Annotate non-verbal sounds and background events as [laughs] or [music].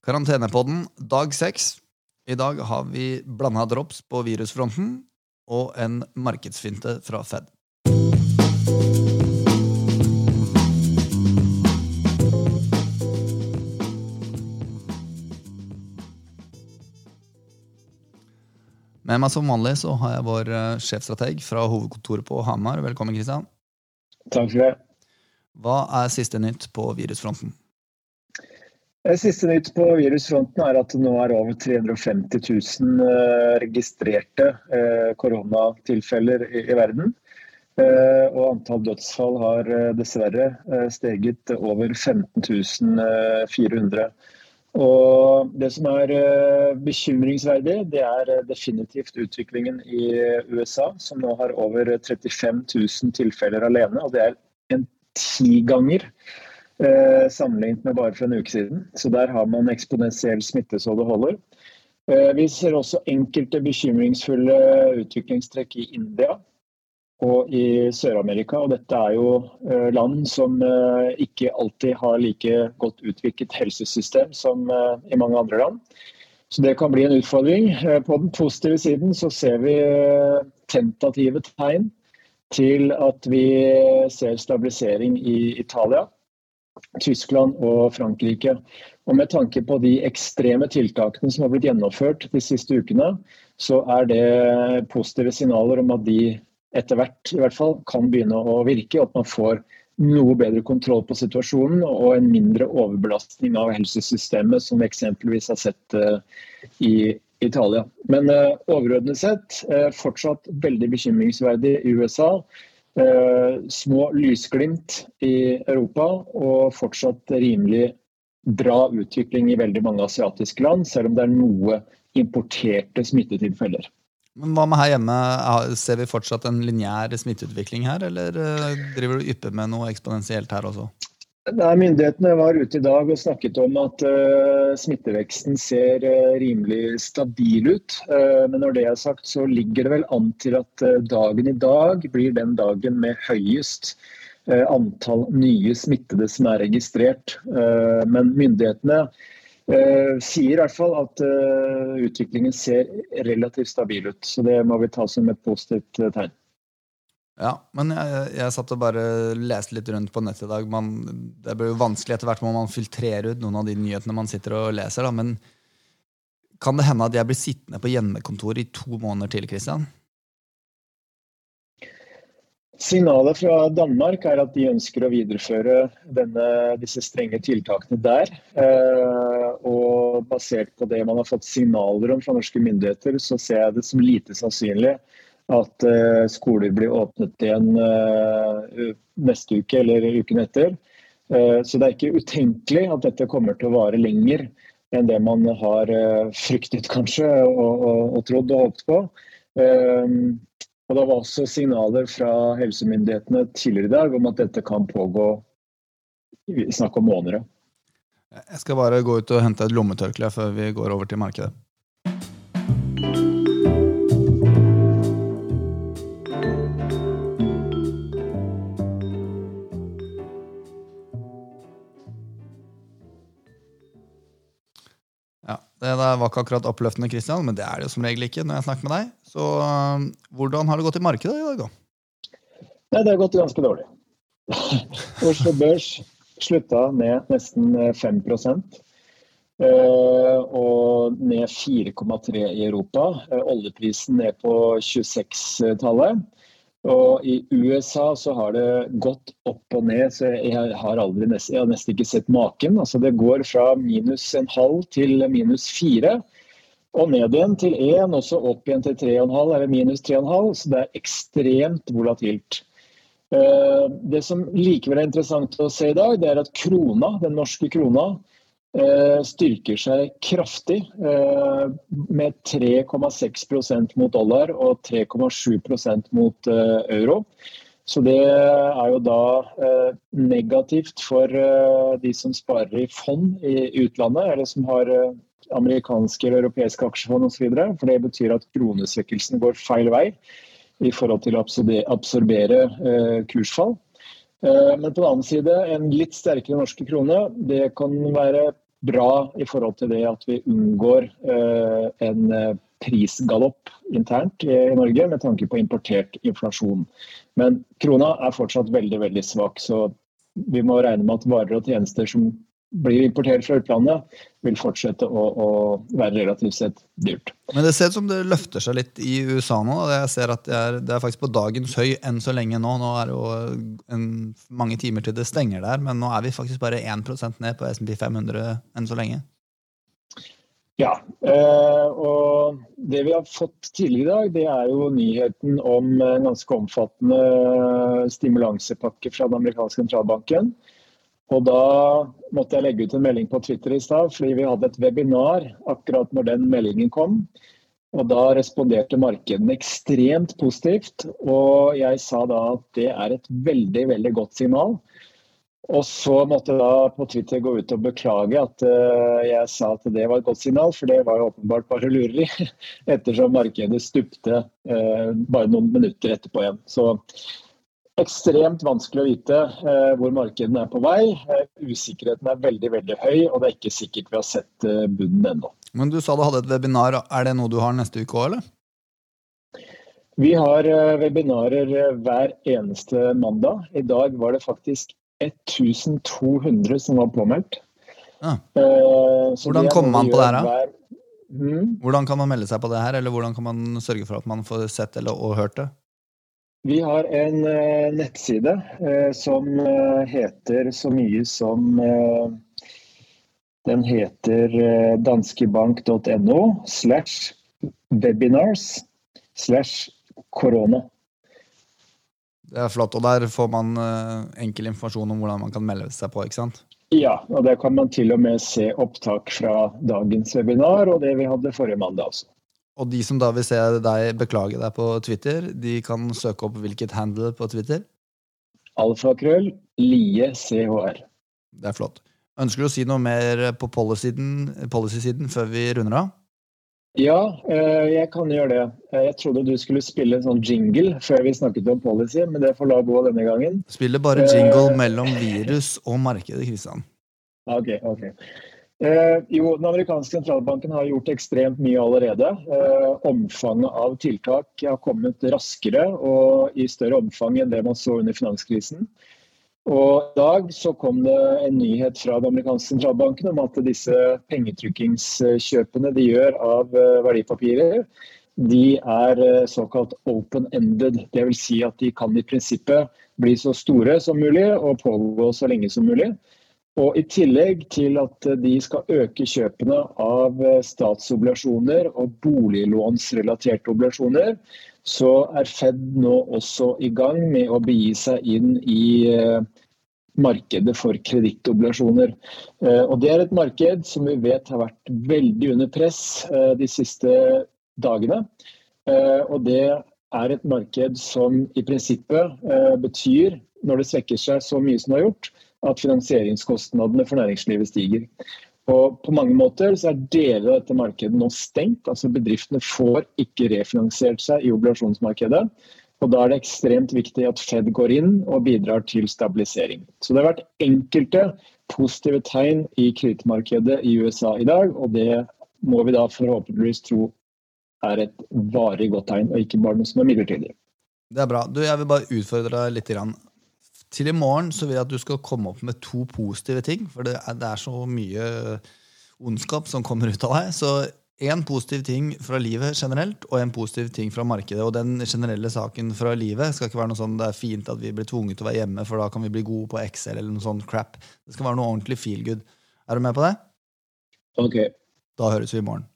Karantenepodden dag seks. I dag har vi blanda drops på virusfronten og en markedsfinte fra Fed. Med meg som vanlig så har jeg vår eh, sjefstrateg fra hovedkontoret på Hamar. Velkommen, Kristian. Takk skal du ha. Hva er siste nytt på virusfronten? Det Siste nytt på virusfronten er at det nå er over 350 000 eh, registrerte eh, koronatilfeller i verden. Eh, Og antall dødsfall har eh, dessverre eh, steget over 15 400. Og det som er eh, bekymringsverdig, det er eh, definitivt utviklingen i USA, som nå har over 35 000 tilfeller alene. Og det er en tiganger eh, sammenlignet med bare for en uke siden. Så der har man eksponentiell smitte så det holder. Eh, vi ser også enkelte bekymringsfulle utviklingstrekk i India og i Sør-Amerika. Og dette er jo eh, land som eh, ikke alltid har like godt utviklet helsesystem som eh, i mange andre land. Så det kan bli en utfordring. På den positive siden så ser vi tentative tegn til at vi ser stabilisering i Italia, Tyskland og Frankrike. Og med tanke på de ekstreme tiltakene som har blitt gjennomført de siste ukene, så er det positive signaler om at de etter hvert i hvert fall kan begynne å virke, og at man får noe bedre kontroll på situasjonen og en mindre overbelastning av helsesystemet, som vi eksempelvis har sett eh, i Italia. Men eh, overordnet sett eh, fortsatt veldig bekymringsverdig i USA. Eh, små lysglimt i Europa og fortsatt rimelig bra utvikling i veldig mange asiatiske land, selv om det er noe importerte smittetilfeller. Men hva med her hjemme? Er- Ser vi fortsatt en lineær smitteutvikling her, eller eh, driver du ypper med noe eksponentielt her også? Nei, Myndighetene var ute i dag og snakket om at uh, smitteveksten ser uh, rimelig stabil ut. Uh, men når det er sagt, så ligger det vel an til at dagen i dag blir den dagen med høyest antall nye smittede som er registrert. Men myndighetene sier i hvert fall at utviklingen ser relativt stabil ut. Så det må vi ta som et positivt tegn. Ja, men jeg, jeg satt og bare leste litt rundt på nettet i dag. Man, det blir jo vanskelig etter hvert må man filtrere ut noen av de nyhetene man sitter og leser. Da. Men kan det hende at jeg blir sittende på hjemmekontor i to måneder til? Christian? Signalet fra Danmark er at de ønsker å videreføre denne, disse strenge tiltakene der. Eh, og basert på det man har fått signaler om fra norske myndigheter, så ser jeg det som lite sannsynlig at eh, skoler blir åpnet igjen eh, neste uke eller uken etter. Eh, så det er ikke utenkelig at dette kommer til å vare lenger enn det man har fryktet kanskje og, og, og trodd og håpet på. Og Det var også signaler fra helsemyndighetene tidligere i dag om at dette kan pågå snakk om måneder. Jeg skal bare gå ut og hente et lommetørkle før vi går over til markedet. Det der var ikke akkurat oppløftende, Christian, men det er det jo som regel ikke når jeg snakker med deg. Så øh, hvordan har det gått i markedet i dag, da? Nei, det har gått ganske dårlig. [laughs] Oslo Børs slutta ned nesten eh, 5 eh, og ned 4,3 i Europa. Eh, Oljeprisen ned på 26-tallet. Og i USA så har det gått opp og ned, så jeg har, aldri jeg har nesten ikke sett maken. Altså det går fra minus en halv til minus fire. Og ned igjen til én, og så opp igjen til 3,5 eller minus 3,5. Så det er ekstremt volatilt. Eh, Det som likevel er interessant å se i dag, det er at krona, den norske krona styrker seg kraftig. eh, Med 3,6% mot dollar og 3,7 mot eh, euro. Så det er jo da eh, negativt for eh, de som sparer i fond i utlandet, eller som har eh, amerikanske eller europeiske aksjefond osv. For det betyr at kronesvekkelsen går feil vei i forhold til å absorbere eh, kursfall. Eh, Men på den annen side, en litt sterkere norske krone det kan være bra i forhold til det at vi unngår en prisgalopp internt i Norge med tanke på importert inflasjon. Men krona er fortsatt veldig, veldig svak. Så vi må regne med at varer og tjenester som blir importert fra utlandet, vil fortsette å, å, være relativt sett dyrt. Men det ser ut som det løfter seg litt i USA nå. Jeg ser at det er, det er faktisk på dagens høy enn så lenge nå. Nå er det jo en, mange timer til det stenger der, men nå er vi faktisk bare 1% ned på SMP 500 enn så lenge. Ja, eh, og det vi har fått tidligere i dag, det er jo nyheten om en ganske omfattende stimulansepakke fra den amerikanske sentralbanken. Og da måtte jeg legge ut en melding på Twitter i stad, fordi vi hadde et webinar akkurat når den meldingen kom. Og da responderte markedene ekstremt positivt, og jeg sa da at det er et veldig, veldig godt signal. Og så måtte jeg da på Twitter gå ut og beklage at uh, jeg sa at det var et godt signal, for det var jo åpenbart bare lureri, [laughs] ettersom markedet stupte uh, bare noen minutter etterpå igjen. Så ekstremt vanskelig å vite uh, hvor markedene er på vei. usikkerheten er veldig veldig høy, og det er ikke sikkert vi har sett bunnen ennå. Men du sa du hadde et webinar. Er det noe du har neste uke òg, eller? Vi har webinarer hver eneste mandag. I dag var det faktisk 1200 som var påmeldt. Ja. Hvordan kommer man på det her, da? Hver... Hmm? Hvordan kan man melde seg på det her, eller hvordan kan man sørge for at man får sett eller, og hørt det? Vi har en uh, nettside uh, som heter så mye som Den heter danskebank.no slash webinars slash korona. Det er flott. Og der får man enkel informasjon om hvordan man kan melde seg på, ikke sant? Ja, og der kan man til og med se opptak fra dagens webinar og det vi hadde forrige mandag også. Og de som da vil se deg beklage deg på Twitter, de kan søke opp hvilket handle på Twitter? Alfakrøll Lie CHR. Det er flott. Ønsker du å si noe mer på policy-siden policy før vi runder av? Ja, eh, jeg kan gjøre det. Eh, jeg trodde du skulle spille en sånn jingle før vi snakket om policy, men det får la gå denne gangen. Spiller bare jingle eh, mellom virus og markedet, Kristian. Ok, ok. Eh, jo, Den amerikanske sentralbanken har gjort ekstremt mye allerede. Eh, omfanget av tiltak har kommet raskere og i større omfang enn det man så under finanskrisen. Og I dag så kom det en nyhet fra den amerikanske sentralbanken om at disse pengetrykkingskjøpene de gjør av eh, verdipapirer, de er eh, såkalt open-ended. Dvs. Si at de kan i prinsippet bli så store som mulig og pågå så lenge som mulig. Og I tillegg til at de skal øke kjøpene av eh, statsobligasjoner og boliglånsrelaterte obligasjoner, så er Fed nå også i gang med å begi seg inn i eh, markedet for kredittobligasjoner. Eh, og det er et marked som vi vet har vært veldig under press de siste dagene. Og det er et marked som i prinsippet betyr, når det svekker seg så mye som det har gjort, at finansieringskostnadene for næringslivet stiger. Og på mange måter så er deler av dette markedet nå stengt. altså Bedriftene får ikke refinansiert seg i obligasjonsmarkedet. Og Da er det ekstremt viktig at Fed går inn og bidrar til stabilisering. Så Det har vært enkelte positive tegn i kredittmarkedet i USA i dag. Og det må vi da forhåpentligvis tro er et varig godt tegn, og ikke bare noe som er midlertidig. Det er bra. Du, jeg vil bare utfordre deg litt. Til i morgen så vil jeg at du skal komme opp med to positive ting. For det er, det er så mye ondskap som kommer ut av deg. Så én positiv ting fra livet generelt, og en positiv ting fra markedet. Og den generelle saken fra livet skal ikke være noe sånn det er fint at vi blir tvunget til å være hjemme, for da kan vi bli gode på Excel eller noe sånn crap. Det skal være noe ordentlig feel good. Er du med på det? Ok. Da høres vi i morgen.